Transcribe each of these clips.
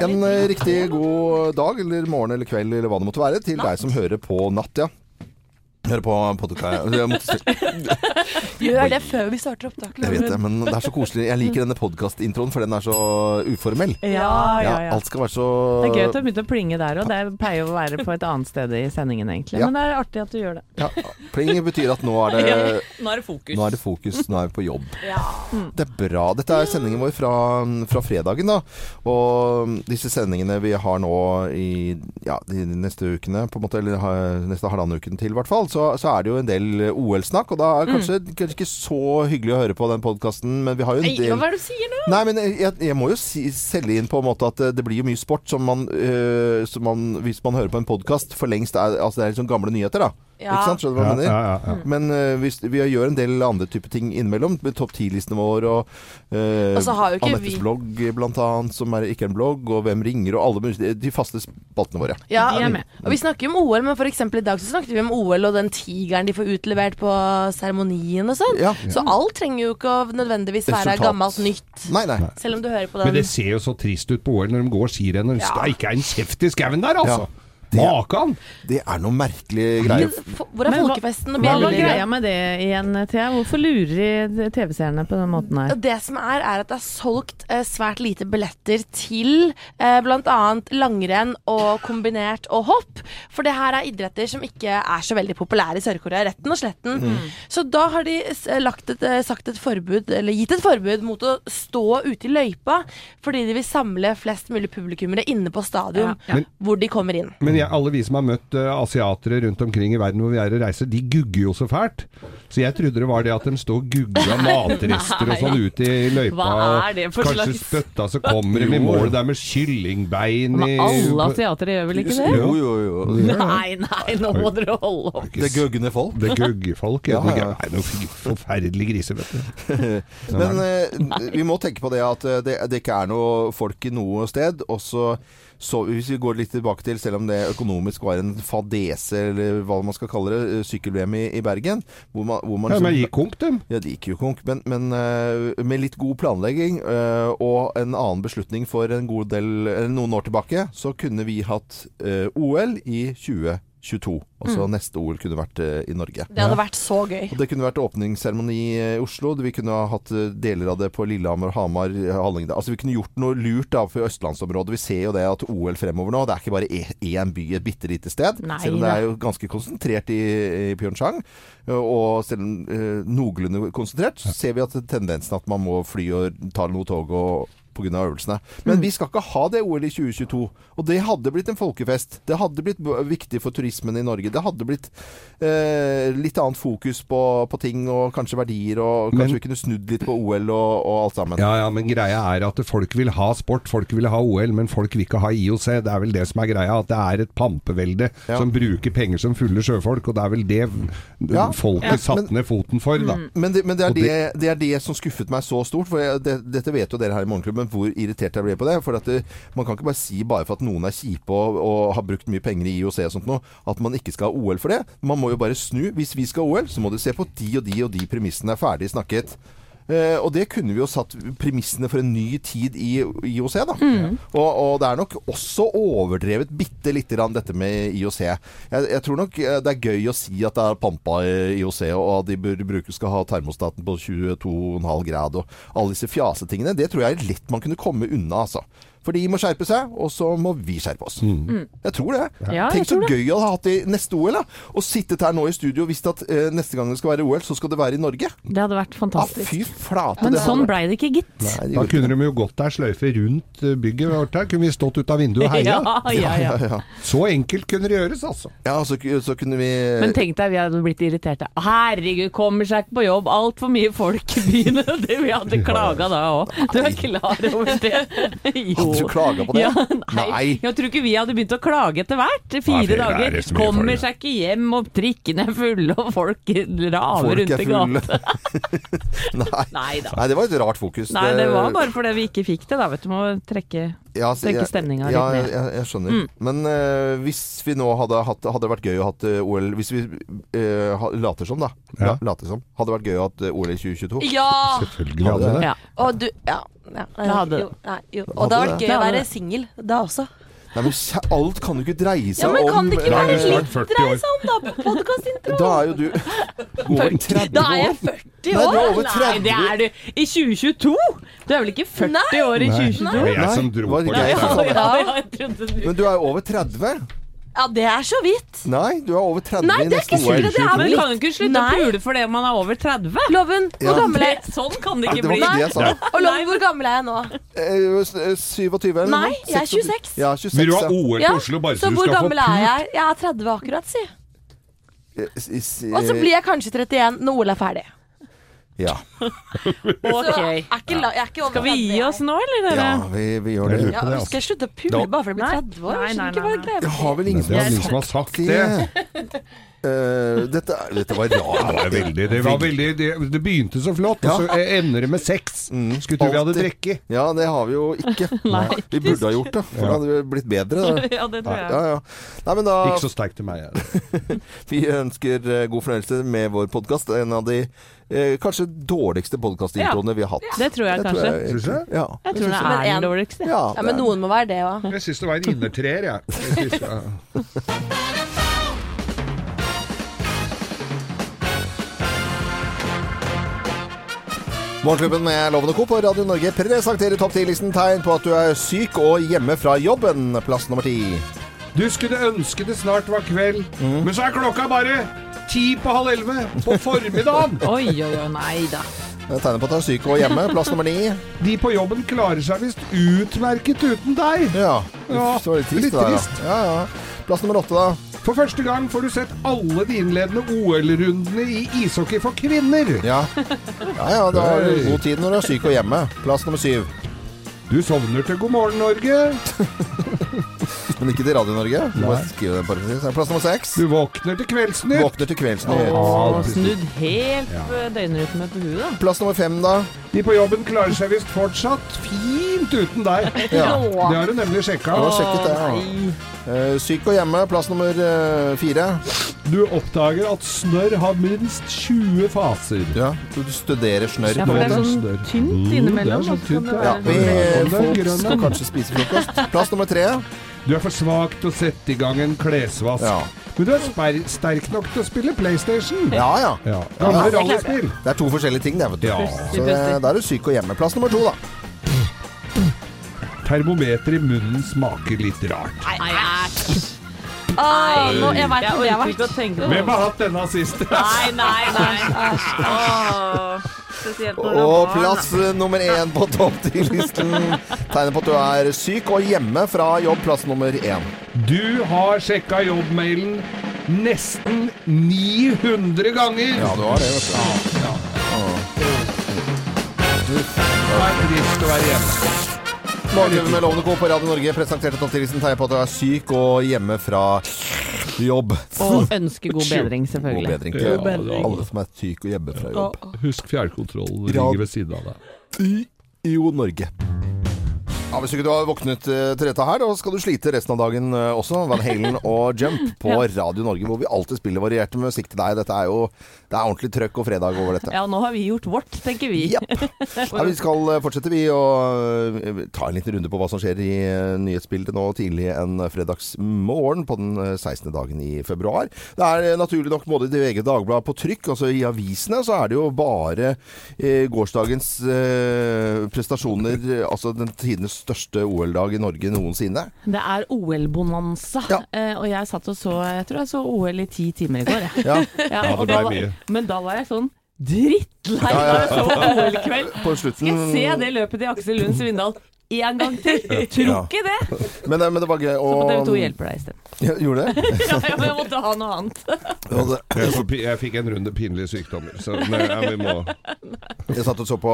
En eh, riktig god dag eller morgen eller kveld eller hva det måtte være til deg som hører på natt, ja. Hører på podkast Gjør det før vi starter opptaket. Jeg vet det, men det er så koselig. Jeg liker denne podkastintroen, for den er så uformell. Ja, ja, ja. Alt skal være så Det er gøy at du har begynt å plinge der òg. Det pleier å være på et annet sted i sendingen, egentlig. Ja. Men det er artig at du gjør det. ja, Pling betyr at nå er det Nå er det fokus. Nå er det fokus, nå er vi på jobb. Det er bra. Dette er sendingen vår fra, fra fredagen, da. Og disse sendingene vi har nå i ja, de neste ukene, på en måte, eller neste halvannen uken til i hvert fall, så, så er det jo en del OL-snakk. Og da er det kanskje, kanskje ikke så hyggelig å høre på den podkasten, men vi har jo en del hva er det du sier nå? Nei, men jeg, jeg må jo si, selge inn på en måte at det, det blir jo mye sport som man, øh, som man Hvis man hører på en podkast for lengst er, Altså det er sånn gamle nyheter, da. Ja. Ikke sant? Skjønner du hva jeg mener? ja, ja. Men uh, hvis, vi gjør en del andre typer ting innimellom, med topp 10-listene våre og uh, ikke Anettes vi- blogg, blant annet, som er ikke en blogg, og Hvem ringer, og alle de faste spaltene våre. Ja, De er med. og vi snakker jo om OL, men eksempel i dag så snakket vi om OL og den tigeren de får utlevert på seremonien og sånn. Ja. Så alt trenger jo ikke å nødvendigvis være Resultat. gammelt nytt. Nei, nei. Selv om du hører på den. Men det ser jo så trist ut på OL når de går skirenn og det Ja. ikke er en kjeft i skauen der, altså. Ja. Makan! Det er noe merkelig greier. Hvor er folkefesten og Hva er greia med det igjen, Thea? Hvorfor lurer de TV-seerne på den måten her? Det som er, er at det er solgt eh, svært lite billetter til eh, bl.a. langrenn og kombinert og hopp. For det her er idretter som ikke er så veldig populære i Sør-Korea, retten og sletten. Mm. Så da har de lagt et, eh, sagt et forbud, eller gitt et forbud mot å stå ute i løypa, fordi de vil samle flest mulig publikummere inne på stadion, Ja, ja. hvor de kommer inn. Men jeg, alle vi som har møtt uh, asiatere rundt omkring i verden hvor vi er og reiser, de gugger jo så fælt. Så jeg trodde det var det at de står og gugger matrester og sånn ute i løypa. Hva er det for Kanskje slags- spytta, så kommer de i mål der med kyllingbein i Men alle asiatere gjør vel ikke det? Jo, jo, jo. Nei, nei, nå må dere holde opp. Det guggende folk. Det gugger folk. Ja, Ja, ja. Nei, noen forferdelige griser, vet du. Men uh, vi må tenke på det at eh, det, det ikke er noe folk i noe sted. Og så, hvis vi går litt tilbake til, selv om det økonomisk var en fadese, eller hva man skal kalle det, eh, sykkel-VM i, i Bergen hvor man, hvor man Ja, men gikk konk, dem. ja, det gikk jo konk, men, men uh, med litt god planlegging uh, og en annen beslutning for en god del, noen år tilbake, så kunne vi hatt uh, OL i 2022. Altså neste OL kunne vært uh, i Norge. Det hadde vært så gøy. Og Det kunne vært åpningsseremoni i Oslo. Vi kunne ha hatt eh, deler av det på Lillehammer, Hamar, eh, Hallingdal. Altså Vi kunne gjort noe lurt da for østlandsområdet. Vi ser jo det at OL fremover nå, det er ikke bare én by, et bitte lite sted. Nei selv om det er jo ganske konsentrert i, i Pyeongchang. eh, Og selv om uh, noenlunde konsentrert, så ser vi at tendensen at man må fly og ta noe tog og pga. øvelsene. Men Mm. vi skal ikke ha det OL i 2022. Og det hadde blitt en folkefest. Det hadde blitt viktig for turismen i Norge. Det hadde blitt eh, litt annet fokus på, på ting og kanskje verdier, og kanskje Men- vi kunne snudd litt på OL og, og alt sammen. Ja, ja, men greia er at folk vil ha sport, folk vil ha OL, men folk vil ikke ha IOC. Det er vel det som er greia, at det er et pampevelde Ja. som bruker penger som fulle sjøfolk, og det er vel det Ja. folket Ja, satte ned foten for, da. Men, det, men det, er det, det- det er det som skuffet meg så stort. For jeg, det, Dette vet jo dere her i Morgenklubben, hvor irritert jeg ble på det. For det, Man kan ikke bare si bare for at noen er kjipe og, og har brukt mye penger i IOC og sånt noe, at man ikke skal ha OL for det. Man må jo bare snu. Hvis vi skal ha OL, så må du se på de og de og de premissene er ferdig snakket. Eh, og det kunne vi jo satt premissene for en ny tid i IOC, da. Og, og det er nok også overdrevet bitte lite grann dette med IOC. Jeg, jeg tror nok eh, det er gøy å si at det er pampa i IOC, og at de bør bruke skal ha termostaten på 22,5 grad og alle disse fjasetingene. Det tror jeg er lett man kunne komme unna, altså. For de må skjerpe seg, og så må vi skjerpe oss. Jeg tror det. Ja, Tenk så tror det. gøy å hadde hatt i neste OL. da Og sittet her nå i studio og visst at eh, neste gang det skal være OL, så skal det være i Norge. Det hadde vært fantastisk. fantastisk. fy flate. Men det sånn blei det ikke, gitt. Nei, det Da kunne de jo gått der sløyfe rundt eh, bygget vårt her. Kunne vi stått ut av vinduet og heia. Ja, ja, ja. Så enkelt kunne det gjøres, altså. ja så, så kunne vi Men tenk deg, vi hadde blitt irriterte. Herregud, kommer seg ikke på jobb, altfor mye folk i byen. Det, vi hadde klaga da òg. Du er klar over det? Jo. Du klaga på det? Ja, nei. Nei. Jeg tror ikke vi hadde begynt å klage etter hvert. Fire nei, er dager. Kommer seg ikke hjem, og trikkene er fulle, og folk raver rundt i gata. Nei. Nei da. Nei, det var et rart fokus. Nei, det var bare fordi vi ikke fikk det, da. Vet du, må trekke Ja, så senke jeg- stemninga litt ja, ned. Ja, jeg, jeg skjønner. Mm. Men uh, hvis vi nå hadde hatt Hadde det vært gøy å hatt eh, OL Hvis vi uh, later som, da. Ja. La, later som. Hadde det vært gøy å hatt OL i 2022? Ja! Selvfølgelig hadde det det. Ja. Og du Ja. ja. Det hadde jo, nei, jo. Hadde Og det hadde vært gøy Det å være singel da også. Nei, men alt kan jo ikke dreie seg om Ja, men om kan det ikke være litt dreie seg om, da? Podkastintro. Da er jo du over 30 år. Da er jeg år. 40 Nei, du er år! over 30. Nei, det er du i 2022! Du er vel ikke 40 Nei. år i 2022? Nei, det var jeg som dro på det. Ja, ja, jeg du Men du er jo over 30. Ja, det er så vidt. Nei, du er over 30 Nei, det er ikke sikkert det er Men kan jo ikke slutte å pule fordi man er over 30. Loven, hvor Ja. gammel er jeg? sånn kan det Nei, ikke det var bli. ikke det jeg sa. Og Loven, hvor gammel er jeg nå? Eh, eh, 27 eller Nei, noe? jeg er 26. 26. Ja, 26. Vil du ha OL OL Ja, til Oslo bare Så så du hvor skal få gammel er pult? jeg? Jeg er 30 akkurat, si. Eh, Og så blir jeg kanskje 31 når OL er ferdig. Ja. Så er ikke, la, er ikke Skal vi gi oss nå, eller dere? ja, vi, vi gjør det. Jeg lurer Ja, på det, skal jeg altså. slutte å pule bare for jeg blir 30 år? Nei, Jeg skjønner nei, hva nei, det greier har vel ingen Det er som ingen som har har sagt sagt det. Eh, dette, dette var Det rart. var veldig, det, var veldig det, det begynte så flott, Ja. og så ender det med sex. Mm, Skulle tro vi hadde alltid. drukket. Ja, det har vi jo ikke. Nei. Vi burde ha gjort det, for det hadde blitt bedre. Da. Ja, det tror jeg. Ja, ja. Nei, men da Ikke så sterkt til meg. jeg. Vi ønsker eh, god fornøyelse med vår podkast. En av de eh, kanskje dårligste podkastintroene vi har hatt. Det tror jeg Det kanskje. jeg jeg, du? Ja. Jeg tror det er den en- dårligste. Ja, Ja, men noen må være det òg. Jeg syns det var en innertreer, jeg. jeg synes, ja. Morgenklubben med Lovende Co. på Radio Norge presenterer topp 10-listen tegn på at du er syk og hjemme fra jobben. Plass nummer ti. Du skulle ønske det snart var kveld, men så er klokka bare ti på halv elleve på formiddagen. Oi, oi, oi, nei da. Jeg tegner på at du er syk og hjemme. Plass nummer ni. De på jobben klarer seg visst utmerket uten deg. Ja. Ja, Uff, så var det trist, litt der, trist. da. Ja, ja. Plass nummer åtte, da. For første gang får du sett alle de innledende OL-rundene i ishockey for kvinner. Ja. ja, ja, da har du god tid når du er syk og hjemme. Plass nummer syv. Du sovner til God morgen Norge. Men ikke til Radio Norge. Du må skrive den parentes. Plass nummer seks. Du våkner til Kveldsnytt. Våkner til Kveldsnytt. Åh, snudd helt ja. døgnrytme på huet, da. Plass nummer fem, da. De på jobben klarer seg visst fortsatt fint uten deg. Ja. Det har du nemlig sjekka. Du har sjekket det, ja. Eh, syk og hjemme. Plass nummer uh, fire. Du oppdager at snørr har minst 20 faser. Ja, du du studerer snørr. Ja, for det er sånn tynt tynt Mm, det er så så tynt, Ja, vi folk skal kanskje spise frokost. Plass nummer tre. Du er for svak til å sette i gang en klesvask. Ja. Men du er sper sterk nok til å spille PlayStation. Ja, ja. Ja. Gamle Ja. rallyspill. Det er to forskjellige ting, det, vet du. Ja. Så da er du syk og hjemme. Plass nummer to, da. Termometer i munnen smaker litt rart. Nei, æsj. Åh, nå, jeg veit Jeg hvor det har vært. Hvem har hatt denne siste? Nei, nei, nei. Åh, Og plass nummer én på topp ti-listen tegner på at du er syk og hjemme fra jobb. Plass nummer én. Du har sjekka jobbmailen nesten 900 ganger. Ja, du har det, vet du. Det er trist å være hjemme. Morgenklubben med Lovende Co. på Radio Norge presenterte topp 10-listen tegn på at du er syk og hjemme fra jobb. Og ønske god bedring, selvfølgelig. God bedring til ja, alle som er syke og hjemme fra jobb. Husk fjernkontrollen ligger ved siden av deg. i Jo Norge. Ja, Hvis ikke du har våknet eh, til dette her, da skal du slite resten av dagen eh, også. Van Halen og Jump på Radio Norge, hvor vi alltid spiller varierte musikk til deg. Dette er jo det er ordentlig trøkk og fredag over dette. Ja, nå har vi gjort vårt, tenker vi. Ja, vi skal eh, fortsette vi å eh, ta en liten runde på hva som skjer i eh, nyhetsbildet nå tidlig en fredagsmorgen på den eh, 16. dagen i februar. Det er naturlig nok både i VG Dagbladet på trykk, altså i avisene, så er det jo bare eh, gårsdagens eh, prestasjoner, altså den tidenes største OL-dag i Norge noensinne. Det er OL-bonanza. Ja. Eh, og jeg satt og så Jeg tror jeg så OL i ti timer i går. Jeg. Ja, Ja, det og ble da mye. Men da var jeg sånn drittlei da jeg så OL-kveld. Skal jeg se det løpet til Aksel Lund Svindal en gang til? Tror Ja. ikke det! Men, men det var gøy. Så på TV 2 Og, hjelper deg isteden. ja, gjorde det? Ja, men jeg måtte ha noe annet. Jeg, jeg fikk en runde pinlige sykdommer, så nei, ja, vi må Jeg satt og så på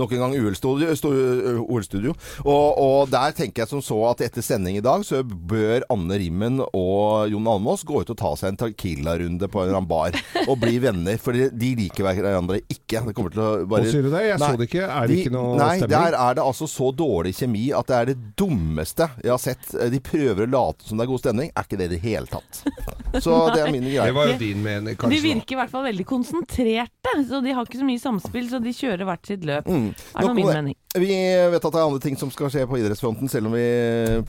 nok en gang OL-studio, og, og der tenker jeg som så at etter sending i dag, så bør Anne Rimmen og Jon Almaas gå ut og ta seg en Tequila-runde på en eller annen bar og bli venner, for de liker hverandre ikke. Det kommer til å bare Hva sier du det? Jeg Nei, så det ikke. Er det de- ikke noe Nei, stemning? der er det altså så dårlig kjemi at det er det dummeste jeg har sett. Eh, De prøver å late som det er god stemning. Er ikke det i det hele tatt. Så det er mine Det greier. var jo din mening, kanskje. De virker i hvert fall veldig konsentrerte, så de har ikke så mye samspill, så de kjører hvert sitt løp. Mm. Er nå min det. mening. Vi vet at det er andre ting som skal skje på idrettsfronten, selv om vi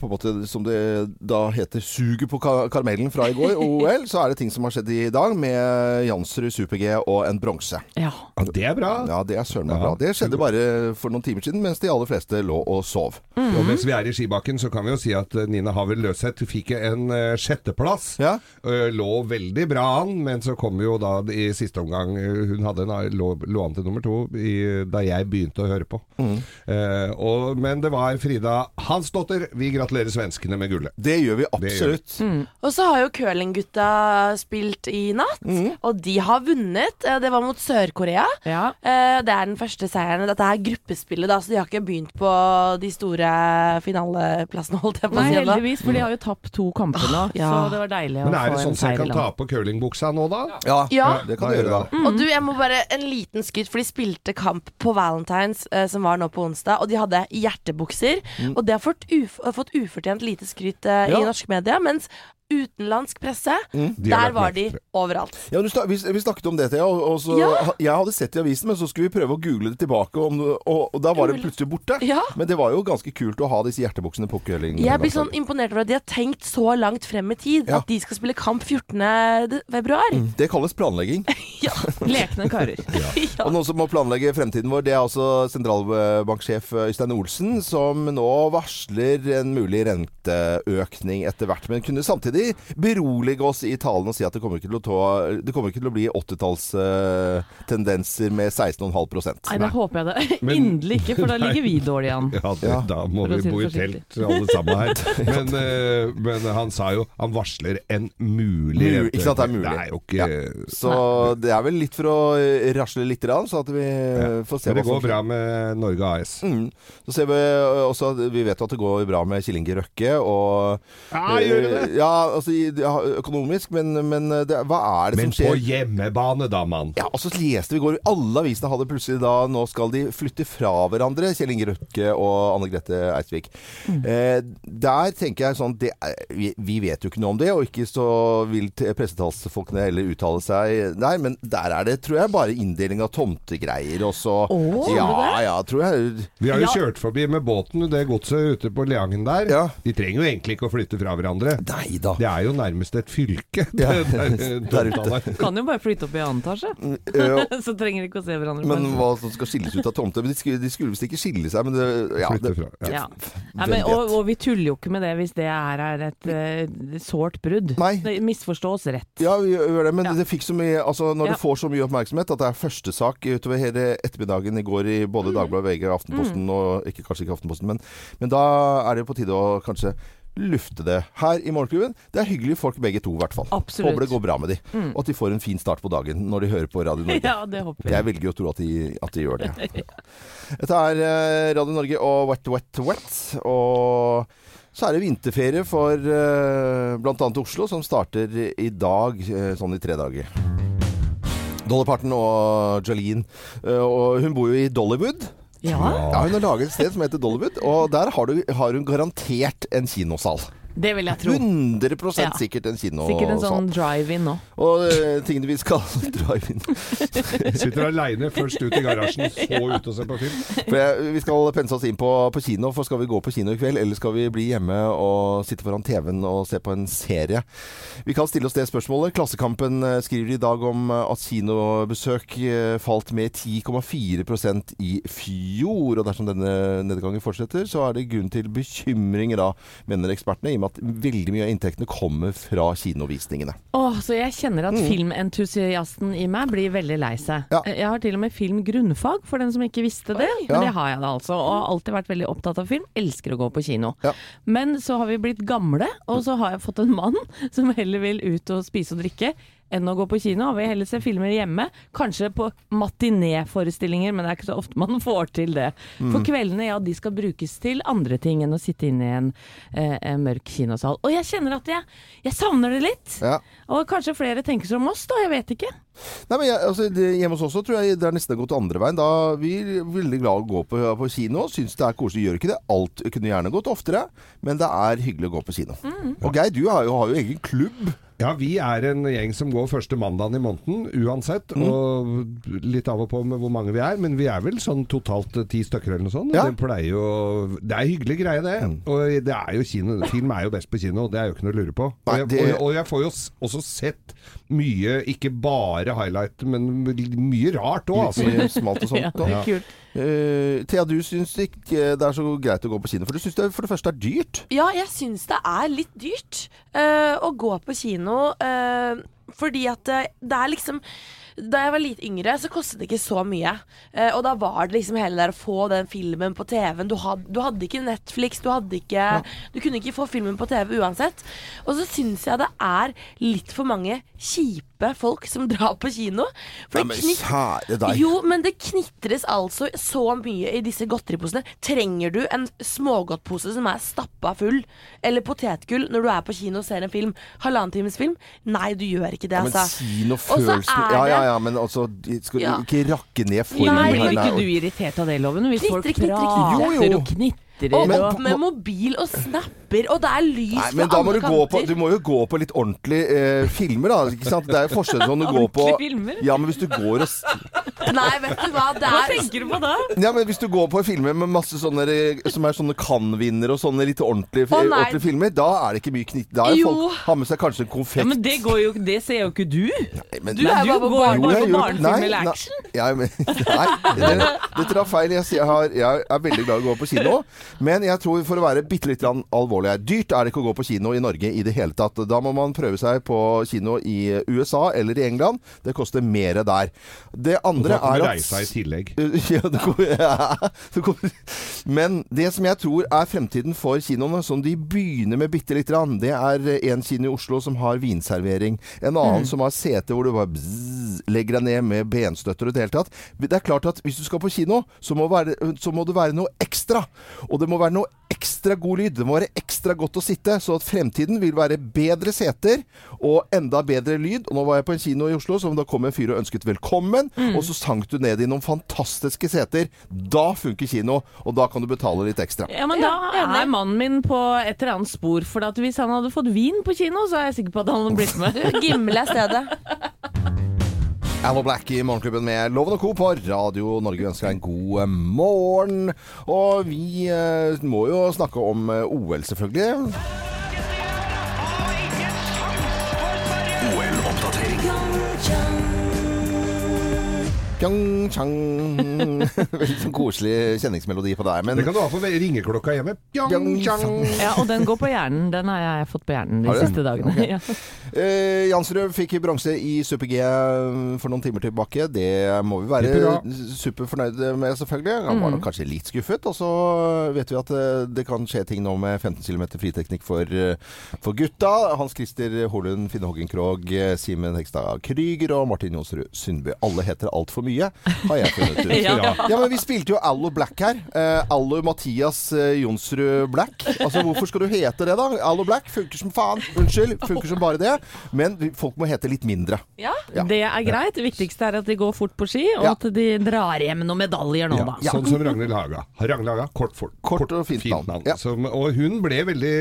på en måte, som det da heter, suger på ka- karamellen fra i går, OL, så er det ting som har skjedd i dag med Jansrud super-G og en bronse. Ja. Det er bra. Ja, det er søren meg Ja. bra. Det skjedde bare for noen timer siden, mens de aller fleste lå og sov. Og mens vi er i skibakken, så kan vi jo si at eh, Nina Havel Løseth fikk en uh, sjetteplass. Ja. Uh, lå veldig bra an, men så kom jo da i siste omgang Hun hadde en, lå, lå an til nummer to i, da jeg begynte å høre på. Eh, og, men det var Frida Hansdotter. Vi gratulerer svenskene med gullet. Det gjør vi gjør vi. absolutt. Og så har jo curlinggutta spilt i natt, og de har vunnet. Det var mot Sør-Korea. ja. Eh, Det er den første seieren. Dette er gruppespillet, da, så de har ikke begynt på de store finaleplassene, holdt jeg på å si. Nei, heldigvis, for de har jo tapt to kamper nå, ja. så det var deilig Men er det sånn en at jeg kan ta på curlingbuksa nå, da? Ja, Ja. det kan du gjøre da. Mm. Og du, jeg må bare en liten skryt, for de spilte kamp på Valentines, eh, som var nå på onsdag, og de hadde hjertebukser. Og det har fått, uf fått ufortjent lite skryt eh, Ja. i norsk media, mens utenlandsk presse, De der var de overalt. Ja, du snak, vi, vi snakket om det, Thea. Og, og Ja. Jeg hadde sett det i avisen, men så skulle vi prøve å google det tilbake. Om, og, og da var det plutselig borte. Ja. Men det var jo ganske kult å ha disse hjertebuksene på curling. Jeg blir sånn imponert over at de har tenkt så langt frem i tid. Ja. At de skal spille kamp 14. februar. Det kalles planlegging. ja. Lekne karer. Ja. Og noen som må planlegge fremtiden vår, det er altså sentralbanksjef Øystein Olsen, som nå varsler en mulig renteøkning etter hvert. Men kunne samtidig berolige oss i talen og si at det kommer ikke til å, ta, det kommer ikke til å bli 80-tallstendenser med 16,5% Nei, da håper jeg det Men- inderlig ikke, for da ligger vi dårlig an. Ja, det, Ja. da må vi si bo i telt alle sammen her. Men, eh, men han sa jo Han varsler en mulig Mul- rente- ikke sant, det er mulig. Det er jo ikke Ja. Så det er vel litt for å eh, rasle litt, så at vi ja. får se Men det hva som går bra med Norge AS. Mm. Så ser vi øh, også at Vi vet at det går bra med Killinger Inge Røkke. Og, Ja, gjør det det? øh, Ja, altså i- ja, økonomisk, men, men det, hva er det Men som på skjer? hjemmebane, da, mann. Ja, og så leste vi i går Alle avisene hadde plutselig da Nå skal de flytte fra hverandre, Kjell Inge Røkke og Anne Grete Eidsvik. Eh, der tenker jeg sånn det er, vi, vi vet jo ikke noe om det, og ikke så vil t- pressetalsfolkene heller uttale seg der, men der er det, tror jeg, bare inndeling av tomtegreier og så Åh, Ja, det ja, tror jeg. Vi har jo Ja. kjørt forbi med båten det godset ute på Leangen der. Ja. De trenger jo egentlig ikke å flytte fra hverandre. Nei da. Det er jo nærmest et fylke. Ja. der, Der ute. der. Kan jo bare flytte opp i annen etasje, Ja, så trenger de ikke å se hverandre. Men hva som skal skilles ut av tomter De skulle, de skulle visst ikke skille seg, men det, ja, det, fra. Ja. ja. Men, og, og vi tuller jo ikke med det hvis det er, er et uh, sårt brudd. Nei. Misforstås rett. Ja, vi gjør det, men Ja. det fikk så mye Altså, når Ja. det får så mye oppmerksomhet at det er første sak utover hele ettermiddagen i går i Mm. både Dagbladet, VG, Aftenposten og ikke, Kanskje ikke Aftenposten, men, men da er det på tide å kanskje lufte det her i Morgenklubben. Det er hyggelige folk begge to, i hvert fall. Absolutt. Håper det går bra med de, Mm. og at de får en fin start på dagen når de hører på Radio Norge. Ja, det håper jeg. Jeg velger jo å tro at de, at de gjør det. Dette er eh, Radio Norge og Wet Wet Wet. Og så er det vinterferie for uh, bl.a. Oslo, som starter i dag, eh, sånn i tre dager. Dolly Parton og Jolene. eh, og hun bor jo i Dollywood. Ja, Ja, Hun har laget et sted som heter Dollywood, og der har, du, har hun garantert en kinosal. Det vil jeg tro. 100 Ja. sikkert en kino. Sikkert en sånn drive-in nå. Og uh, tingene vi skal drive-in Sitter aleine først ut i garasjen, så ut og se på film. For jeg, Vi skal pense oss inn på, på kino, for skal vi gå på kino i kveld, eller skal vi bli hjemme og sitte foran TV-en og se på en serie? Vi kan stille oss det spørsmålet. Klassekampen eh, skriver i dag om eh, at kinobesøk falt med 10,4% i fjor. Og dersom denne nedgangen fortsetter, så er det grunn til bekymringer da, mener ekspertene, og med at veldig mye av inntektene kommer fra kinovisningene. Åh, så jeg kjenner at filmentusiasten i meg blir veldig lei seg. Ja. Jeg har til og med filmgrunnfag, for den som ikke visste det. Ja. Men det har jeg da altså. Og har alltid vært veldig opptatt av film. Elsker å gå på kino. Ja. Men så har vi blitt gamle, og så har jeg fått en mann som heller vil ut og spise og drikke enn å gå på kino. Og vil heller se filmer hjemme. Kanskje på matinéforestillinger, men det er ikke så ofte man får til det. Mm. For kveldene, ja, de skal brukes til andre ting enn å sitte inne i en, eh, en mørk kinosal. Og jeg kjenner at jeg, jeg savner det litt. Ja. Og kanskje flere tenker som oss, da. Jeg vet ikke. Nei, men jeg, altså, det, Hjemme hos oss også tror jeg det er nesten gått andre veien. Da er veldig glad i å gå på, på kino. Syns det er koselig. Gjør ikke det alt. kunne gjerne gått oftere, men det er hyggelig å gå på kino. Og Geir, du har jo, har jo egen klubb. Ja, vi er en gjeng som går første mandagen i måneden uansett. Og litt av og på med hvor mange vi er, men vi er vel sånn totalt eh, ti stykker eller noe sånt. Ja. Det jo Det er hyggelig greie, det. Og det er jo kino. Film er jo best på kino, det er jo ikke noe å lure på. Og Nei, jeg, det- og, og jeg får jo også sett mye, ikke bare highlight, men mye rart òg, altså. Mye smalt og sånt. Ja, det er kult. Eh, Thea, du syns ikke det er så greit å gå på kino, for du syns det for det første er dyrt. Ja, jeg syns det er litt dyrt uh, å gå på kino. uh, fordi at det, det er liksom Da jeg var litt yngre, så kostet det ikke så mye. Eh, og da var det liksom hele der å få den filmen på TV-en. Du, had, du hadde ikke Netflix, du hadde ikke Du kunne ikke få filmen på TV uansett. Og så syns jeg det er litt for mange kjipe folk som drar på kino. For Nei, men kjære deg. jo, men det knitres altså så mye i disse godteriposene. Trenger du en smågodtpose som er stappa full, eller potetgull, når du er på kino og ser en film? Halvannen times film? Nei, du gjør ikke det, Ja, men altså. kinofølelsen er Ja, ja, ja, men altså Skal Skal Ja. du ikke rakke ned formen? men Nei, blir ikke du irritert av det, Loven? Hvis Knitre, folk knitre, prater knitre. Jo, jo. Og Og opp med mobil og snapper, og det er lys Nei, men fra da må alle du gå på. Du må jo gå på litt ordentlige eh, filmer, da. Ikke sant? Det er jo forskjell på om du går på Ordentlige filmer? Ja, men hvis du går og Nei, vet du hva, det Hva er tenker du på da? Ja, men hvis du går på filmer med masse sånne eh, som er sånne Cannes-vinnere og sånne litt ordentlige, Å, nei. ordentlige filmer, da er det ikke mye knitt. Da er Jo. folk har med seg kanskje en konfekt. Ja, men det, går jo, det ser jo ikke du. men- Du, er jo bare på går bare på barnefilm nei, eller nei, action. Ja, men, nei, dere, dere tar feil. Jeg, sier- jeg, har, jeg er veldig glad i å gå på kino. Men jeg tror for å være bitte litt alvorlig her Dyrt er det ikke å gå på kino i Norge i det hele tatt. Da må man prøve seg på kino i USA eller i England. Det koster mer der. Det andre er du at reise i tillegg. ja, det kommer, ja, det kommer. Men det som jeg tror er fremtiden for kinoene, som de begynner med bitte lite grann, det er en kino i Oslo som har vinservering. En annen som har sete hvor du bare bzz, legger deg ned med benstøtter og det hele tatt. Det er klart at hvis du skal på kino, så må, være, så må det være noe ekstra. Og det må være noe ekstra god lyd. Det må være ekstra godt å sitte. Så at fremtiden vil være bedre seter og enda bedre lyd. Og nå var jeg på en kino i Oslo som da kom en fyr og ønsket velkommen, og så sank du ned i noen fantastiske seter. Da funker kino, og da kan du betale litt ekstra. Ja, men da Ja, er mannen min på et eller annet spor. For at hvis han hadde fått vin på kino, så er jeg sikker på at han hadde blitt med. Gimle er stedet. Allo Black i Morgenklubben med Loven og Co. på Radio Norge ønsker deg en god eh, morgen. Og vi eh, må jo snakke om eh, OL, selvfølgelig. OL-oppdatering. Pyeongchang Veldig sånn koselig kjenningsmelodi på deg. Men Det kan du ha på ringeklokka hjemme. Pjong-tjang. Ja, og den går på hjernen. Den har jeg fått på hjernen de siste dagene. Ja. Eh, Jansrud fikk bronse i Super-G for noen timer tilbake. Det må vi være superfornøyde med, selvfølgelig. Han var nok kanskje litt skuffet. Og så vet vi at eh, det kan skje ting nå med 15 km friteknikk for, eh, for gutta. Hans Christer Holund, Finne Hågen Krogh, eh, Simen Hekstad Krüger og Martin Jonsrud Sundby. Alle heter altfor mye, har jeg funnet ut. Ja. Ja, men vi spilte jo Allo Black her. Eh, Allo Mathias eh, Jonsrud Black. Altså, hvorfor skal du hete det, da? Allo Black funker som faen. Unnskyld, funker som bare det. Men folk må hete litt mindre. Ja. Ja. Det er greit. Det viktigste er at de går fort på ski, og Ja. at de drar hjem noen medaljer nå, Ja, da. Sånn som Ragnhild Haga. Ragnhild Haga, kort, for, Kort og fint navn. Ja. Som, og hun ble veldig,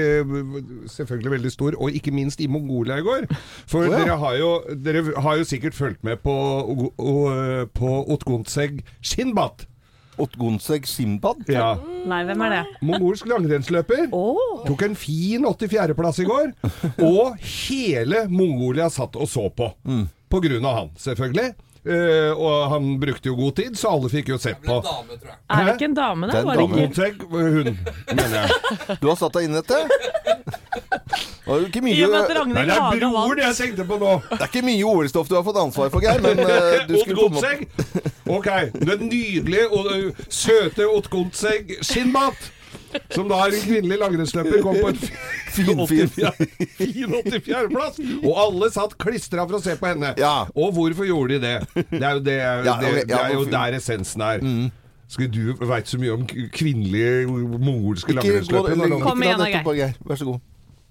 selvfølgelig veldig stor, og ikke minst i Mongolia i går. For oh, ja. dere, har jo, dere har jo sikkert fulgt med på, og, o- på Otgonseg Shinbat. Otgonseg Simbad? Ja. Nei, hvem er det? Mongolsk langrennsløper. Oh. Tok en fin 84.-plass i går. Og hele Mongolia satt og så på. På grunn av han, selvfølgelig. Uh, og han brukte jo god tid, så alle fikk jo sett på. Er det ikke en dame, Det da? er en Var det dame. ikke hun, mener jeg. Du har satt deg inn i dette? Det er ikke I og med at mye, Nei, det er Haga broren vant. jeg tenkte på nå. det er ikke mye OL-stoff du har fått ansvar for, Geir. Men eh, du skulle på en måte. Ok. Den nydelige og ø, søte Otgonseg skinnmat. Som da er en kvinnelig langrennsløper, kom på en Fin, fin. 84 fin 84.-plass. Og alle satt klistra for å se på henne. Ja. Og hvorfor gjorde de det? Det er jo, det, Ja, det, ja, det er jo hvorfor- der essensen er. Skal du veit så mye om k- kvinnelige mongolske Ikke gå langrennsløpere? legg nå? Kom igjen, da, Geir. Vær så god.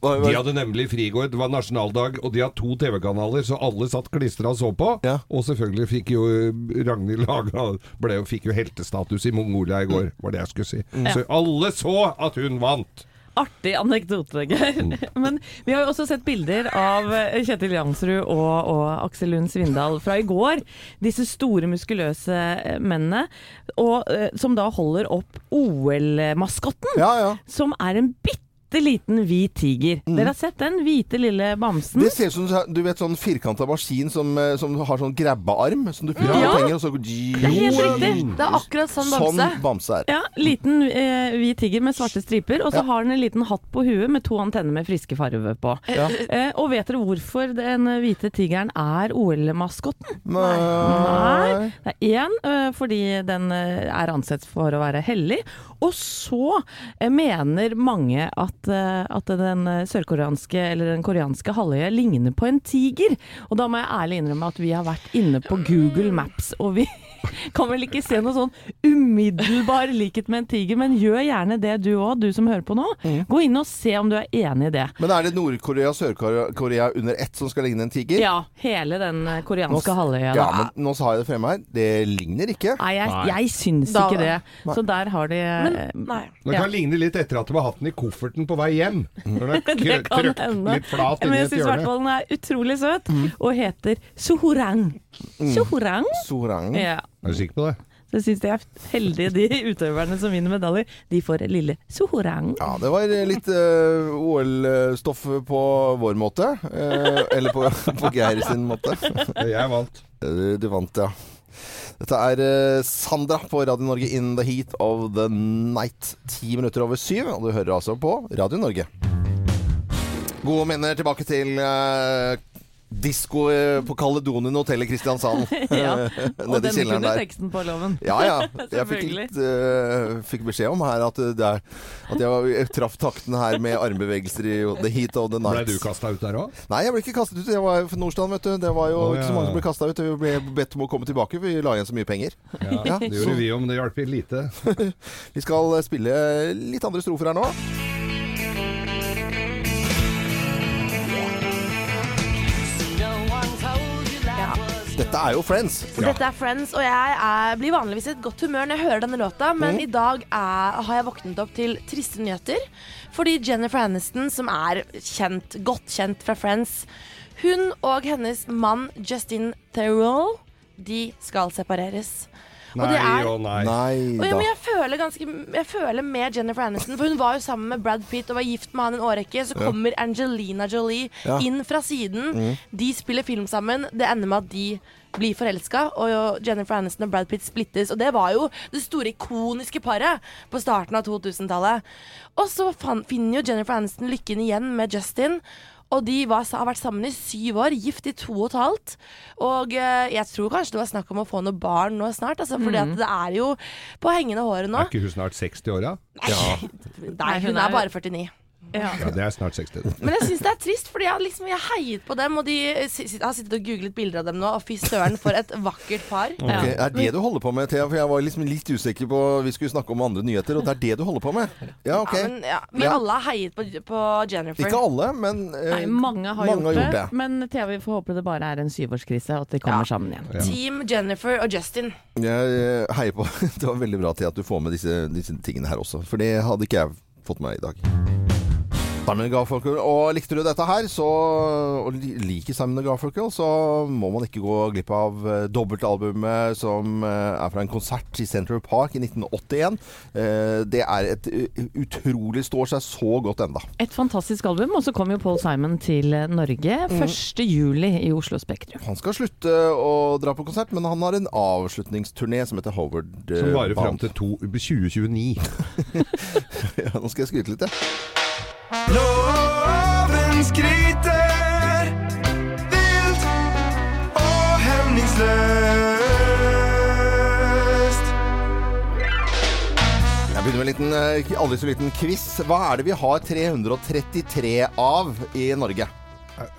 De hadde nemlig frigård, det var nasjonaldag, og de har to TV-kanaler, så alle satt klistra og så på. Ja. Og selvfølgelig fikk jo Ragnhild Laga ble, jo- fikk jo heltestatus i Mongolia i går, var det jeg skulle si. Så alle så at hun vant! Artig anekdote, Geir. Men vi har jo også sett bilder av eh, Kjetil Jansrud og, og Aksel Lund Svindal fra i går. Disse store, muskuløse eh, mennene. Og, eh, som da holder opp OL-maskotten, Ja, ja. som er en bitte liten hvit tiger. Dere har sett den hvite lille bamsen? Det ser ut som du vet sånn firkanta maskin som, eh, som har sånn grabbearm, som du putter Ja. på penger, og så Det er helt riktig. Det er akkurat sånn Sånn bamse. bamse er. Ja, liten eh, hvit tiger med svarte striper, og så Ja. har den en liten hatt på huet med to antenner med friske farver på. Ja. Eh, og vet dere hvorfor den hvite tigeren er OL-maskotten? Nei. Nei. Det er én eh, fordi den eh, er ansett for å være hellig, og så mener mange at, eh, at den eh, sørkoreanske eller den koreanske halvøya ligner på en tiger. Og da må jeg ærlig innrømme at vi har vært inne på Google Maps, og vi kan vel ikke se noe sånn umiddelbar likhet med en tiger, men gjør gjerne det du òg, du som hører på nå. Gå inn og se om du er enig i det. Men er det Nord-Korea og Sør-Korea under ett som skal ligne en tiger? Ja, hele den eh, koreanske halvøya. Ja, men nå sa jeg det fremme her. Det ligner ikke. Nei, jeg, jeg syns Da- ikke det. Nei. Så der har de Men eh, nei. Det Ja. kan ligne litt etter at du har hatt den i kofferten på vei hjem. Når den er Det kan hende. litt flat Men jeg syns i hvert fall den er utrolig søt, og heter Sohorang. Sohorang. Mm. Sohorang. Ja. Er du sikker på det? Så jeg syns de er heldige, de utøverne som vinner medaljer. De får lille sohorang. Ja, det var litt uh, OL-stoff på vår måte. Uh, eller på, på Geir sin måte. Jeg vant. Du, Du vant, ja. Dette er eh, Sandra på Radio Norge in the heat of the night. Ti minutter over syv, og du hører altså på Radio Norge. Gode minner tilbake til uh, disko eh, på Caledonien Hotel i Kristiansand. Ja, Og Nede i den kunne der. teksten på loven. Ja, ja. Jeg fikk, litt, uh, fikk beskjed om her at, det er, at jeg, jeg traff takten her med armbevegelser i the heat of the Ble du kasta ut der òg? Nei, jeg ble ikke kastet ut. Jeg var fra Nordstrand, vet du. Det var jo Å, ikke så mange som ble kasta ut. Vi ble bedt om å komme tilbake. Vi la igjen så mye penger. Ja, Ja, det gjorde vi om, det hjalp lite. Vi skal spille litt andre strofer her nå. Dette er jo Friends. Dette er Friends, og jeg er, blir vanligvis i et godt humør når jeg hører denne låta, men Mm. i dag er, har jeg våknet opp til triste nyheter. Fordi Jennifer Aniston, som er kjent, godt kjent fra Friends, hun og hennes mann Justin Theroux, de skal separeres. Og Nei det er- og nei. Nei Og ja, da. men jeg føler ganske Jeg føler med Jennifer Aniston, for hun var jo sammen med Brad Pitt og var gift med han en årrekke. Så kommer Angelina Jolie Ja. inn fra siden. De spiller film sammen. Det ender med at de blir forelska, og Jennifer Aniston og Brad Pitt splittes. Og det var jo det store ikoniske paret på starten av 2000-tallet. Og så fan, finner jo Jennifer Aniston lykken igjen med Justin. Og de var, har vært sammen i syv år, gift i to og et halvt. Og eh, jeg tror kanskje det var snakk om å få noe barn nå snart. Altså, fordi at det er jo på hengende håret nå. Er ikke hun snart 60 år, da? Nei, hun er bare 49. Ja. Ja, det er snart 60. Men jeg syns det er trist, fordi jeg har liksom, jeg heiet på dem. Og de si- har sittet og googlet bilder av dem nå, og fy søren, for et vakkert par. Ja. Er det du holder på med, Thea? For jeg var liksom litt usikker på Vi skulle snakke om andre nyheter, og det er det du holder på med? Ja, ok. Ja, men, ja, vi Ja. alle har heiet på, på Jennifer. Ikke alle, men eh, Nei, mange har, mange gjort, det, Men Thea, vi får håpe det bare er en syvårskrise, og at de kommer sammen igjen. Ja. Team Jennifer og Justin. Jeg eh, heier på Det var veldig bra Thea, at du får med disse, disse tingene her også, for det hadde ikke jeg fått med i dag. Simon Garfunkel. Og likte du dette her, så, og liker Simon Garfunkel, så må man ikke gå glipp av eh, dobbeltalbumet som eh, er fra en konsert i Central Park i 1981. Eh, det er et utrolig Står seg så godt enda. Et fantastisk album, og så kom jo Paul Simon til Norge 1. juli i Oslo Spektrum. Han skal slutte å dra på konsert, men han har en avslutningsturné som heter Howard Band. Som varer fram til to, 2029. Ja, nå skal jeg skryte litt, jeg. Loven skryter vilt og hemningsløst. Jeg begynner med en liten, eh, aldri så liten quiz. Hva er det vi har 333 av i Norge?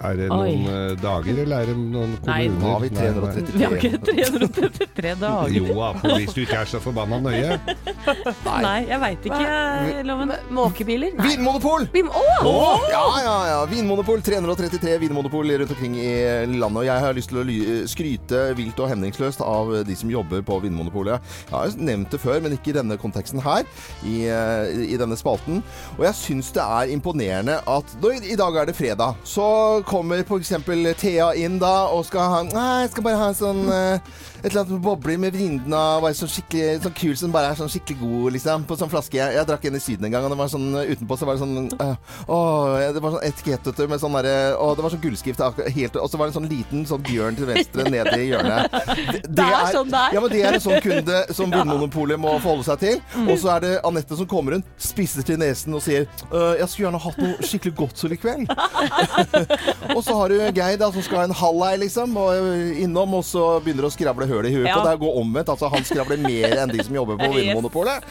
Er det noen Oi. dager, eller er det noen Nei, kommuner? nå har vi Nei, nei. 333. Vi har ikke 333 dager. Jo, da, hvis du ikke er så forbanna nøye. Nei, jeg veit ikke, Loven. Måkebiler? Nei. Vinmonopol! Vin oh! Åh, ja, ja, ja. Vinmonopol. 333 vinmonopol rundt omkring i landet. Og jeg har lyst til å ly- skryte vilt og hemningsløst av de som jobber på Vinmonopolet. Jeg har nevnt det før, men ikke i denne konteksten her. I, eh, i denne spalten. Og jeg syns det er imponerende at I dag er det fredag. Så kommer f.eks. Thea inn da og skal ha Nei, jeg skal bare ha en sånn eh, et eller annet bobler med vrinden og sånn skikkelig sånn kul som bare er sånn skikkelig god, liksom. På sånn flaske. Jeg, jeg drakk en i Syden en gang, og det var sånn utenpå så var det sånn øh, Åh, det var sånn etikett, vet du, med sånn derre Å, det var sånn gullskrift helt Og så var det en sånn liten sånn bjørn til venstre nede i hjørnet. Det, Det er sånn det er. Ja, men det er en sånn kunde som Vinmonopolet må forholde seg til. Mm. Og så er det Anette som kommer rundt, spisser til nesen og sier «Øh, Jeg skulle gjerne hatt noe skikkelig godt sånn i kveld. og så har du Geir da, som skal ha en halvei, liksom, og innom, og så begynner å skravle høl i huet Ja. på Det Gå omvendt. Altså, han skravler mer enn de som jobber på. Vinmonopolet.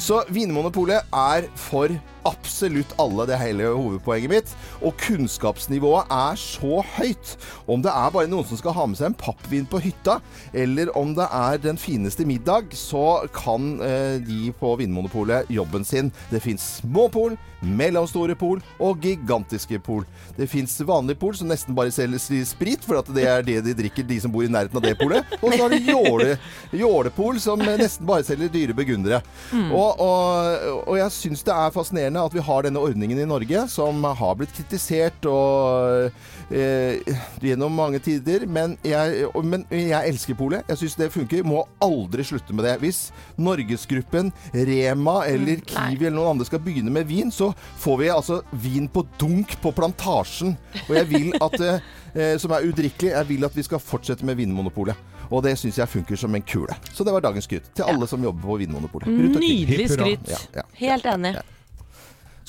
Så Vinmonopolet er for absolutt alle, det er hele hovedpoenget mitt. Og kunnskapsnivået er så høyt. Om det er bare noen som skal ha med seg en pappvin på hytta, eller om det er den fineste middag, så kan eh, de på Vinmonopolet jobben sin. Det fins små pol, mellomstore pol og gigantiske pol. Det fins vanlige pol som nesten bare selger sprit, for at det er det de drikker, de som bor i nærheten av det polet. Og så har du jåle, jålepol, som nesten bare selger dyre burgundere. Og, og, og jeg syns det er fascinerende at vi har denne ordningen i Norge, som har blitt kritisert og eh, gjennom mange tider. Men jeg, men jeg elsker polet. Jeg syns det funker. Må aldri slutte med det. Hvis Norgesgruppen, Rema eller Kiwi eller noen andre skal begynne med vin, så får vi altså vin på dunk på plantasjen. Og jeg vil at eh, som er udrikkelig, jeg vil at vi skal fortsette med Vinmonopolet. Og det syns jeg funker som en kule. Så det var dagens skryt til alle som jobber på Vinmonopolet. Nydelig skryt. Ja, ja. Helt enig.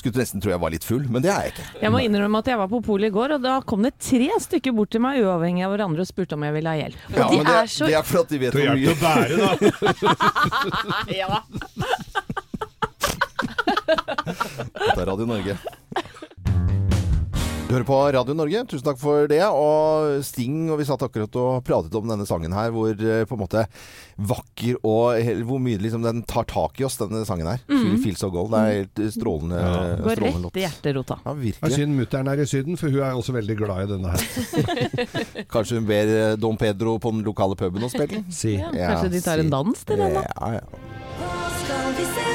Skulle nesten tro jeg var litt full, men det er jeg ikke. Jeg må innrømme at jeg var på polet i går, og da kom det tre stykker bort til meg uavhengig av hverandre og spurte om jeg ville ha hjelp. Ja, de men det, er så- det er for at de vet hvor mye å bære, da. ja. Dette er Radio Norge. Du hører på Radio Norge, tusen takk for det. Og Sting og vi satt akkurat og pratet om denne sangen her, hvor eh, på en måte vakker og Hvor mye liksom den tar tak i oss, denne sangen her. Mm. Feel So Gold. Det er helt eh, strålende, Går strålende rett i hjerterota. Ja, Det er virkelig. synd mutter'n er i Syden, for hun er også veldig glad i denne her. Kanskje hun ber eh, Don Pedro på den lokale puben og spille? Si. Ja, kanskje de tar en dans til den, da? Ja, ja. Hva skal vi se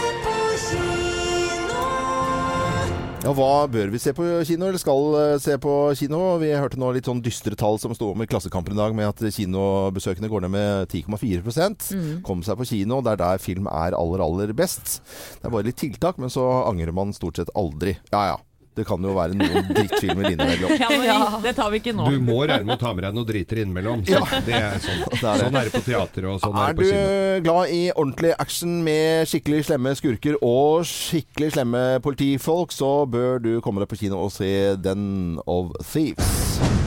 Ja, Hva bør vi se på kino, eller skal eh, se på kino? Vi hørte nå litt sånn dystre tall som sto om i Klassekampen i dag, med at kinobesøkende går ned med 10,4 mm. Kom seg på kino, det er der film er aller, aller best. Det er bare litt tiltak, men så angrer man stort sett aldri. Ja ja. Det kan jo være noen drittfilmer innimellom. Ja, men Det tar vi ikke nå. Du må regne med å ta med deg noe driter innimellom. Så det er sånn. Det er det. sånn er det på teater, og sånn er Er det på kino. Er du kino. glad i ordentlig action med skikkelig slemme skurker og skikkelig slemme politifolk, så bør du komme deg på kino og se Den of Thieves.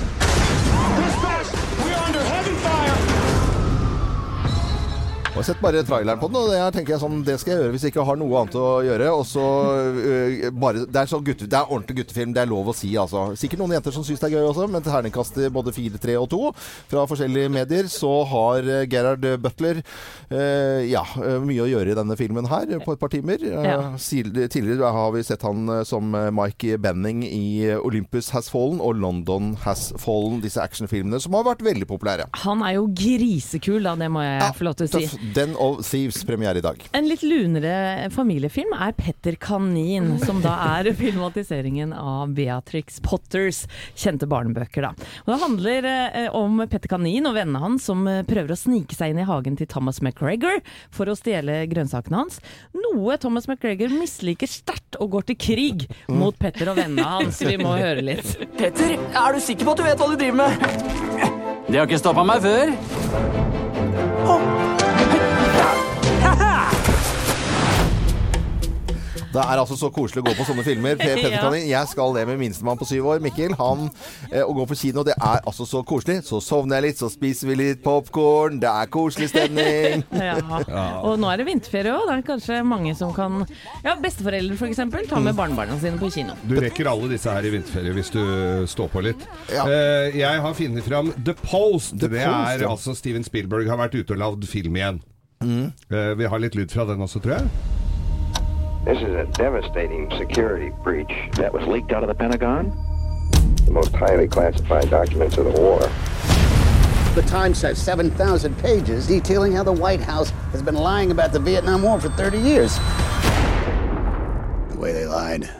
Jeg har sett bare traileren på den, og det her tenker jeg sånn, det skal jeg gjøre hvis jeg ikke har noe annet å gjøre. Og så øh, bare, Det er sånn gutte, det er ordentlig guttefilm, det er lov å si, altså. Sikkert noen jenter som syns det er gøy også, men til terningkast både fire, tre og to fra forskjellige medier, så har eh, Gerhard Butler uh, ja, mye å gjøre i denne filmen her på et par timer. Uh, Tidligere har vi sett han som Mike Benning i Olympus Has Fallen og London Has Fallen, disse actionfilmene som har vært veldig populære. Han er jo grisekul, da, det må jeg få lov til å si. Den og Thieves premiere i dag. En litt lunere familiefilm er Petter Kanin, som da er filmatiseringen av Beatrix Potters kjente barnebøker. Da. Og det handler eh, om Petter Kanin og vennene hans som eh, prøver å snike seg inn i hagen til Thomas McGregor for å stjele grønnsakene hans. Noe Thomas McGregor misliker sterkt og går til krig mot Petter og vennene hans. Vi må høre litt. Petter, er du sikker på at du vet hva du driver med? Det har ikke stoppa meg før. Det er altså så koselig å gå på sånne filmer. Ja. Jeg skal det med minstemann på syv år, Mikkel. Han eh, Å gå på kino, det er altså så koselig. Så sovner jeg litt, så spiser vi litt popkorn. Det er koselig stemning. Ja. Og nå er det vinterferie òg. Det er kanskje mange som kan Ja, besteforeldre f.eks. ta med barnebarna sine på kino. Du rekker alle disse her i vinterferie hvis du står på litt. Ja. Eh, jeg har funnet fram The Post. The det Post, er ja. altså Steven Spielberg har vært ute og lagd film igjen. Mm. Eh, vi har litt lyd fra den også, tror jeg. This is a devastating security breach that was leaked out of the Pentagon. The most highly classified documents of the war. The Times has 7,000 pages detailing how the White House has been lying about the Vietnam War for 30 years. The way they lied,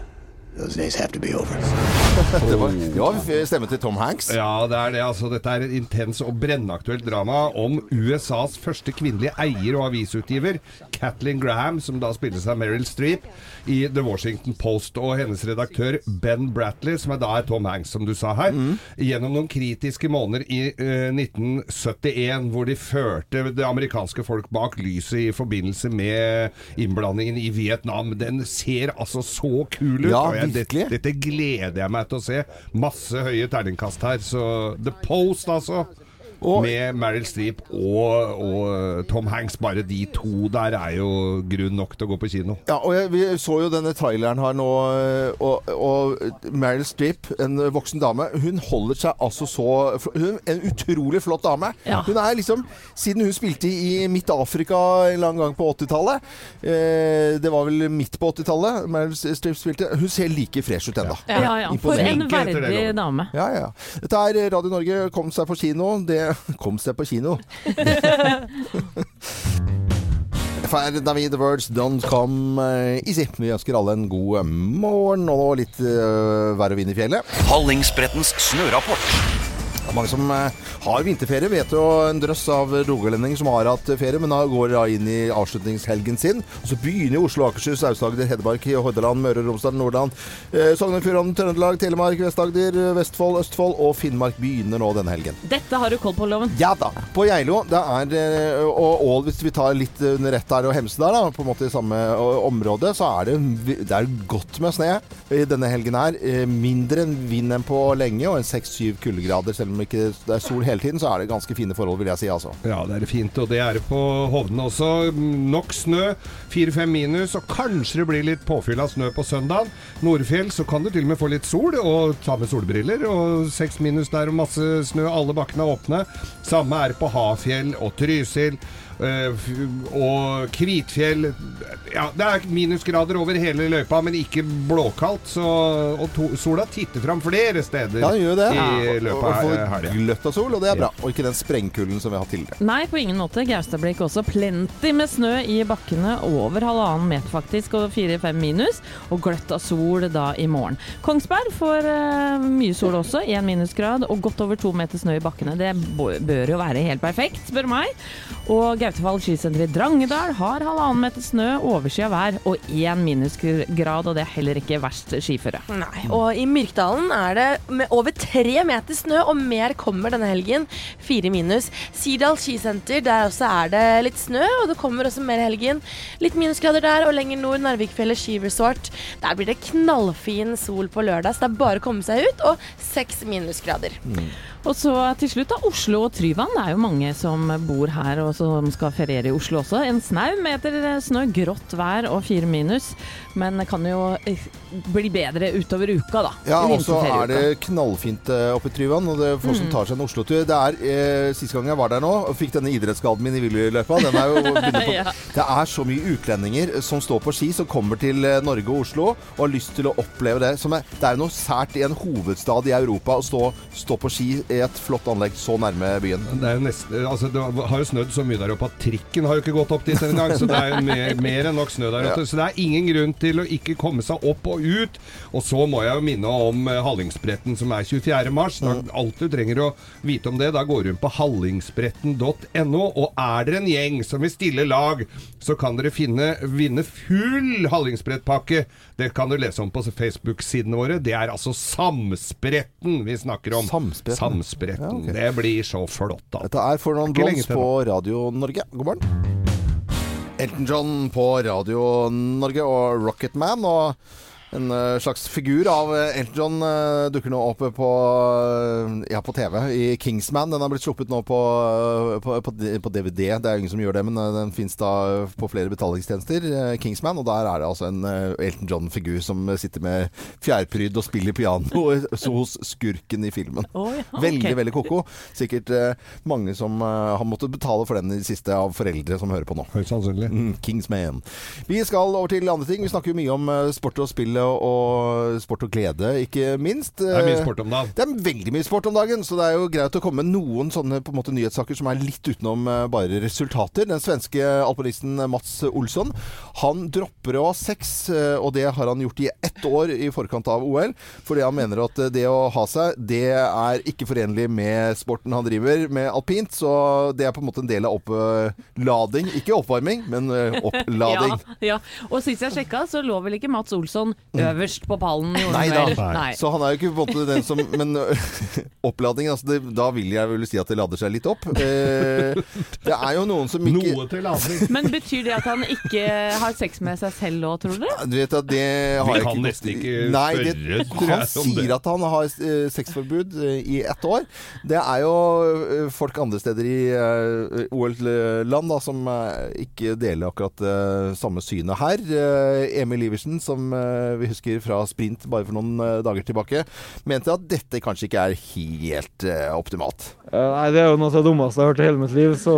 those days have to be over. Det var, det var stemme til Tom Hanks. Ja, det er det. altså Dette er et intens og brennaktuelt drama om USAs første kvinnelige eier og avisutgiver, Kathleen Graham, som da spilles av Meryl Streep i The Washington Post, og hennes redaktør Ben Bratley, som er da er Tom Hanks, som du sa her, gjennom noen kritiske måneder i eh, 1971, hvor de førte det amerikanske folk bak lyset i forbindelse med innblandingen i Vietnam. Den ser altså så kul ut. Ja, virkelig. dette gleder jeg meg til å se. Masse høye terningkast her. Så The Post, altså. Og- med Meryl Streep og, og Tom Hanks. Bare de to der er jo grunn nok til å gå på kino. Ja, og jeg, Vi så jo denne traileren her nå, og, og Meryl Streep, en voksen dame, hun holder seg altså så Hun en utrolig flott dame. Ja. Hun er liksom Siden hun spilte i Midt-Afrika en lang gang på 80-tallet eh, Det var vel midt på 80-tallet Meryl Streep spilte. Hun ser like fresh ut ennå. Ja, ja. For en verdig dame. Ja, ja. Dette er Radio Norge. Kom seg på kino. Det Kom seg på kino. Fair David Words Don't Come eh, Easy. Vi ønsker alle en god eh, morgen og litt uh, vær og vind i fjellet. Hallingsbrettens snørapport. Det er mange som eh, har vinterferie. Vet jo en drøss av rogalendinger som har hatt ferie, men da går da inn i avslutningshelgen sin. Og så begynner Oslo, Akershus, Aust-Agder, Hedmark, Hordaland, Møre og Romsdal, Nordland, eh, Sogn og Fjordane, Trøndelag, Telemark, Vest-Agder, Vestfold, Østfold og Finnmark begynner nå denne helgen. Dette har du koll på, Loven. Ja da. På Geilo, det er eh, og, Ål, hvis vi tar litt under ett der og der da, på en måte i samme område, så er det, det er godt med snø i denne helgen her. Eh, Mindre enn vind enn på lenge, og en 6-7 kuldegrader. Selv om ikke det er sol hele tiden, så er det ganske fine forhold, vil jeg si. altså. Ja, det er fint, og det er det på Hovden også. Nok snø, 4-5 minus, og kanskje det blir litt påfyll av snø på søndag. Nordfjell så kan du til og med få litt sol, og ta med solbriller. Og 6 minus der og masse snø, alle bakkene er åpne. Samme er på Hafjell og Trysil. Eh, og Kvitfjell Ja, det er minusgrader over hele løypa, men ikke blåkaldt. Så, og to, sola titter fram flere steder Ja, det gjør det. i Og- løpet og av får gløtt av sol, og det er bra. Og ikke den sprengkulden som vi har hatt tidligere. Nei, på ingen måte. Gaustablikk også. Plenty med snø i bakkene. Over halvannen meter faktisk, og fire-fem minus. Og gløtt av sol da i morgen. Kongsberg får uh, mye sol også, én minusgrad. Og godt over to meter snø i bakkene. Det bør jo være helt perfekt, spør meg. Og Gautefall skisenter i Drangedal har halvannen meter snø, overskya vær og én minusgrad. Og det er heller ikke verst skiføre. Nei, og i Myrkdalen er det med over tre meter snø, og mer kommer denne helgen. Fire minus. Sirdal skisenter, der også er det litt snø, og det kommer også mer i helgen. Litt minusgrader der, og lenger nord Narvikfjellet skiresort. Der blir det knallfin sol på lørdag, så det er bare å komme seg ut, og seks minusgrader. Og så til slutt da, Oslo og Tryvann. Det er jo mange som bor her og som skal feriere i Oslo også. En snau meter snø, grått vær og fire minus. Men det kan jo eh, bli bedre utover uka, da. Ja, og så er det knallfint eh, oppe i Tryvann, og det er folk som tar seg en Oslo-tur. Det er eh, Sist gang jeg var der nå, og fikk denne idrettsskaden min i Willyløypa den er jo begynner på, Ja. Det er så mye utlendinger som står på ski, som kommer til eh, Norge og Oslo og har lyst til å oppleve det. Som er, det er jo noe sært i en hovedstad i Europa å stå, stå på ski i et flott anlegg så nærme byen. Det, er nesten, altså det har jo snødd så mye der oppe at trikken har jo ikke gått opp dit engang. Så det er jo mer, mer enn nok snø der oppe. Så det er ingen grunn til å ikke komme seg opp og ut. Og så må jeg jo minne om eh, Hallingsbretten som er 24. mars. Da, alt du trenger å vite om det, da går du inn på hallingsbretten.no. Og er dere en gjeng som vil stille lag, så kan dere finne, vinne full Hallingsbrettpakke. Det kan du lese om på Facebook-sidene våre. Det er altså Samspretten vi snakker om. Samspretten? Samspretten. Ja, okay. Det blir så flott, da. Dette er For noen blondes på Radio Norge. God morgen. Elton John på Radio Norge og Rocketman. Og en eh, slags figur av eh, Elton John eh, dukker nå opp på, ja, på TV i Kingsman. Den har blitt sluppet nå på, på, på, på DVD. Det er ingen som gjør det, men den fins da på flere betalingstjenester. Kingsman. Og der er det altså en Elton John-figur som sitter med fjærpryd og spiller piano så hos skurken i filmen. Oh, ja, okay. Veldig, veldig ko-ko. Sikkert mange som har måttet betale for den i det siste av foreldre som hører på nå. Høyst sannsynlig. Mm, Kingsman. Vi skal over til andre ting. Vi snakker jo mye om sport og spill og sport og glede, ikke minst. Det er mye sport om dagen. Det er veldig mye sport om dagen, så det er jo greit å komme med noen sånne på en måte nyhetssaker som er litt utenom eh, bare resultater. Den svenske alpinisten Mats Olsson, han dropper å ha sex, eh, og det har han gjort i ett år i forkant av OL, fordi han mener at eh, det å ha seg, det er ikke forenlig med sporten han driver med alpint, så det er på en måte en del av opplading. Ikke oppvarming, men opplading. Ja, ja. Og sist jeg sjekka, så lå vel ikke Mats Olsson øverst på pallen? gjorde Nei han da. vel? Nei. Så han er jo ikke på en måte den som Men oppladningen altså det, da vil jeg vel si at det lader seg litt opp. Eh, det er jo noen som ikke Noe til lading. Men betyr det at han ikke har sex med seg selv òg, tror dere? Du vet at det har Vi jeg kan ikke nesten ikke Nei, det, spørre, tror han sier at han har eh, sexforbud eh, i ett år. Det er jo eh, folk andre steder i eh, OL-land da, som eh, ikke deler akkurat eh, samme synet her. Eh, Emil Iversen, som eh, vi husker fra sprint bare for noen eh, dager tilbake, mente at dette kanskje ikke er helt eh, optimalt. Eh, Nei, det er jo noe av det dummeste jeg har hørt i hele mitt liv, så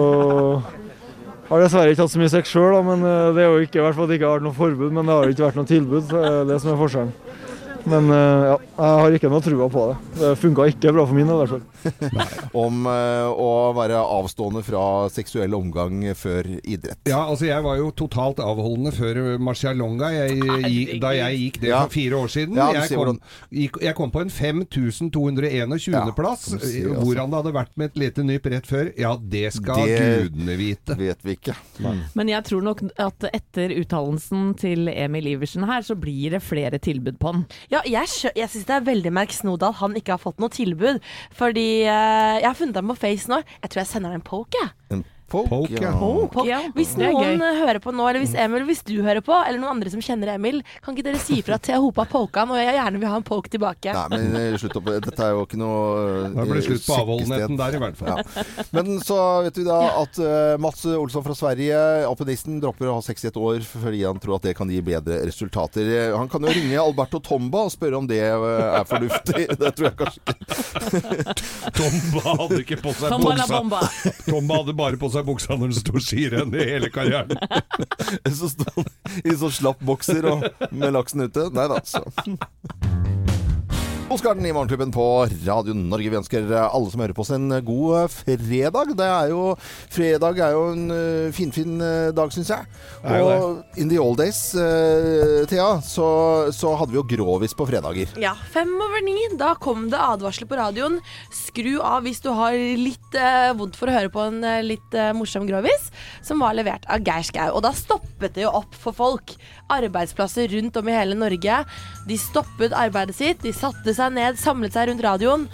har dessverre ikke hatt så mye sex sjøl, men det er jo ikke i hvert fall ikke har vært noe forbud, men det har jo ikke vært noe tilbud. så Det er det som er forskjellen. Men eh, ja, jeg har ikke noe trua på det. Det funka ikke bra for min del, i hvert fall. Om eh, å være avstående fra seksuell omgang før idrett. Ja, altså jeg var jo totalt avholdende før Marcialonga da jeg gikk det for fire år siden. Jeg, kom, jeg kom på en 5221. Ja, plass, du sier altså. hvor han hadde vært med et lite nyp rett før. Ja, det skal gudene vite. Vet vi ikke. Men jeg tror nok at etter uttalelsen til Emil Iversen her, så blir det flere tilbud på han. Ja, jeg, jeg syns det er veldig merk Snodal han ikke har fått noe tilbud. Fordi eh, jeg har funnet ham på Face nå. Jeg tror jeg sender ham en poke, jeg. En poke, Poke, ja. Poke. Ja, Hvis noen eh, hører på nå, eller hvis Emil, hvis du hører på, eller noen andre som kjenner Emil, kan ikke dere si ifra til Hopa Pokan, og jeg gjerne vil ha en poke tilbake. Nei, men eh, slutt opp. Dette er jo ikke noe Da blir det eh, slutt på avholdenheten der, i hvert fall. Ja. Men så vet vi da at uh, Mats Olsson fra Sverige, alpinisten, dropper å ha sex i et år fordi han tror at det kan gi bedre resultater. Eh, Han kan jo ringe Alberto Tomba og spørre om det uh, er fornuftig. Det tror jeg kanskje ikke. Tomba hadde ikke på seg Tomba la bomba. Tomba hadde bare på seg buksa når det sto skirenn i hele karrieren. Så sto han i sånn slapp bokser og med laksen ute. Nei da, så. Oscarden i Morgenklubben på Radio Norge. Vi ønsker alle som hører på oss en god fredag. Det er jo, fredag er jo en finfin fin dag, syns jeg. Og in the old days, uh, Thea, så, så hadde vi jo grovis på fredager. Ja, fem over ni. Da kom det advarsler på radioen. Skru av hvis du har litt eh, vondt for å høre på en eh, litt eh, morsom grovis, som var levert av Geir Skau. Og da stoppet det jo opp for folk. Arbeidsplasser rundt om i hele Norge. De stoppet arbeidet sitt, de satte seg ned, samlet seg rundt radioen.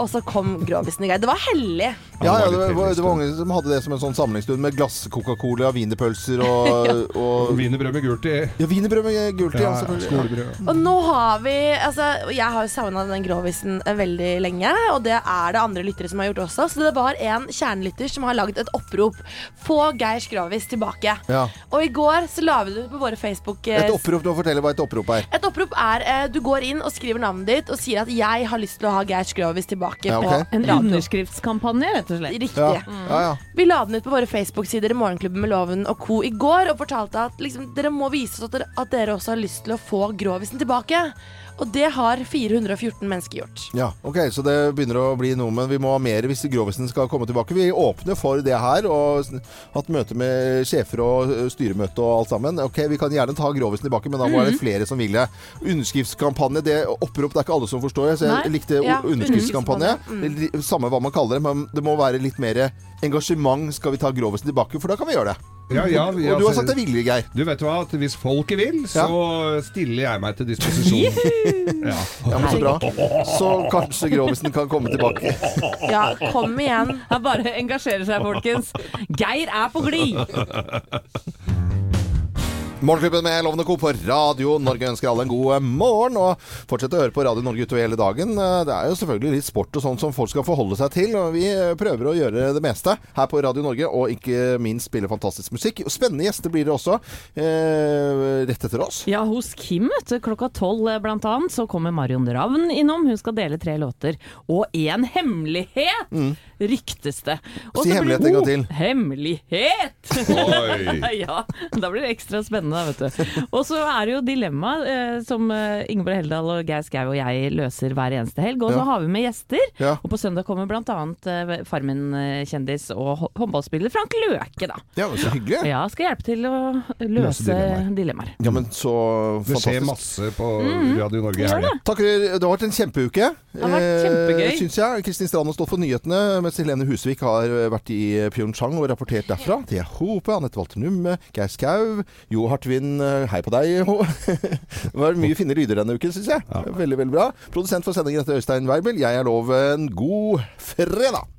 Og så kom grovisen i gang. Det var hellig. Ja, ja, det det var det var mange som hadde det som en sånn samlingsstund med glass Coca-Cola, wienerpølser og, og Wienerbrød med gult i. Ja, wienerbrød med gult i, ja, Ja, selvfølgelig. Og nå har vi Altså, jeg har jo savna den grovisen eh, veldig lenge, og det er det andre lyttere som har gjort også. Så det var en kjernelytter som har lagd et opprop. Få Geirs grovis tilbake. Ja. Og i går så la vi det ut på våre Facebook eh, Et opprop, nå fortelle hva et opprop er. Et opprop er eh, du går inn og skriver navnet ditt og sier at 'jeg har lyst til å ha Geirs grovis tilbake'. Ja, okay. på En radio. underskriftskampanje, rett og slett. Riktig. Ja, ja, ja. Vi la den ut på våre Facebook-sider i Morgenklubben med Loven og co. i går og fortalte at liksom, dere må vise oss at dere, at dere også har lyst til å få grovisen tilbake. Og det har 414 mennesker gjort. Ja, ok, så det begynner å bli noe, men vi må ha mer hvis grovisen skal komme tilbake. Vi åpner for det her, og hatt møte med sjefer og styremøte og alt sammen. Ok, vi kan gjerne ta grovisen tilbake, men da må Mhm. det flere som vil det. Underskriftskampanje, det opprop, det er ikke alle som forstår det, så jeg Nei. likte Ja, underskriftskampanje. Mm. Samme hva man kaller det, men det må være litt mer engasjement. Skal vi ta grovisen tilbake, for da kan vi gjøre det. Ja, ja, vi- Og du har altså- sagt deg villig, Geir. Du vet hva, at hvis folket vil, så stiller jeg meg til disposisjon. ja. Ja, men så bra. Så kanskje grovisen kan komme tilbake. Ja, kom igjen. Han bare engasjerer seg, folkens. Geir er på glid! Morgenklubben med Lovende Co. på Radio Norge ønsker alle en god eh, morgen. Og fortsett å høre på Radio Norge utover hele dagen. Eh, Det er jo selvfølgelig litt sport og sånt som folk skal forholde seg til. Og vi eh, prøver å gjøre det meste her på Radio Norge, og ikke minst spille fantastisk musikk. Og Spennende gjester blir det også eh, rett etter oss. Ja, hos Kim vet du, klokka tolv blant annet, så kommer Marion Ravn innom. Hun skal dele tre låter. Og én hemmelighet! Ryktes det. Og Si så blir- hemmelighet en gang til. Hemmelighet! Oi. ja, da blir det ekstra spennende, vet du. Og så er det jo dilemma eh, som eh, Ingeborg Heldal og Geir Skau og jeg løser hver eneste helg. Og så Ja. har vi med gjester. Ja. Og på søndag kommer annet eh, Farmen-kjendis og håndballspiller Frank Løke, da. Ja, men Så hyggelig. Ja, skal hjelpe til å løse, Løse dilemmaer. dilemmaer. Ja, men så Det skjer fantastisk. masse på Mm. Radio Norge i helga. det. Det har vært en kjempeuke. Det har vært kjempegøy. Eh, Syns jeg. Kristin Strand har stått for nyhetene, mens Helene Husvik har eh, vært i Pyeongchang og rapportert derfra. Thea Hope, Anette Walter Numme, Geir Skau, Jo Hartvin. eh, Hei på deg. Det var mye fine lyder denne uken, syns jeg. Veldig, veldig bra. Produsent for sendingen heter Øystein Weibel. Jeg er lov en god fredag.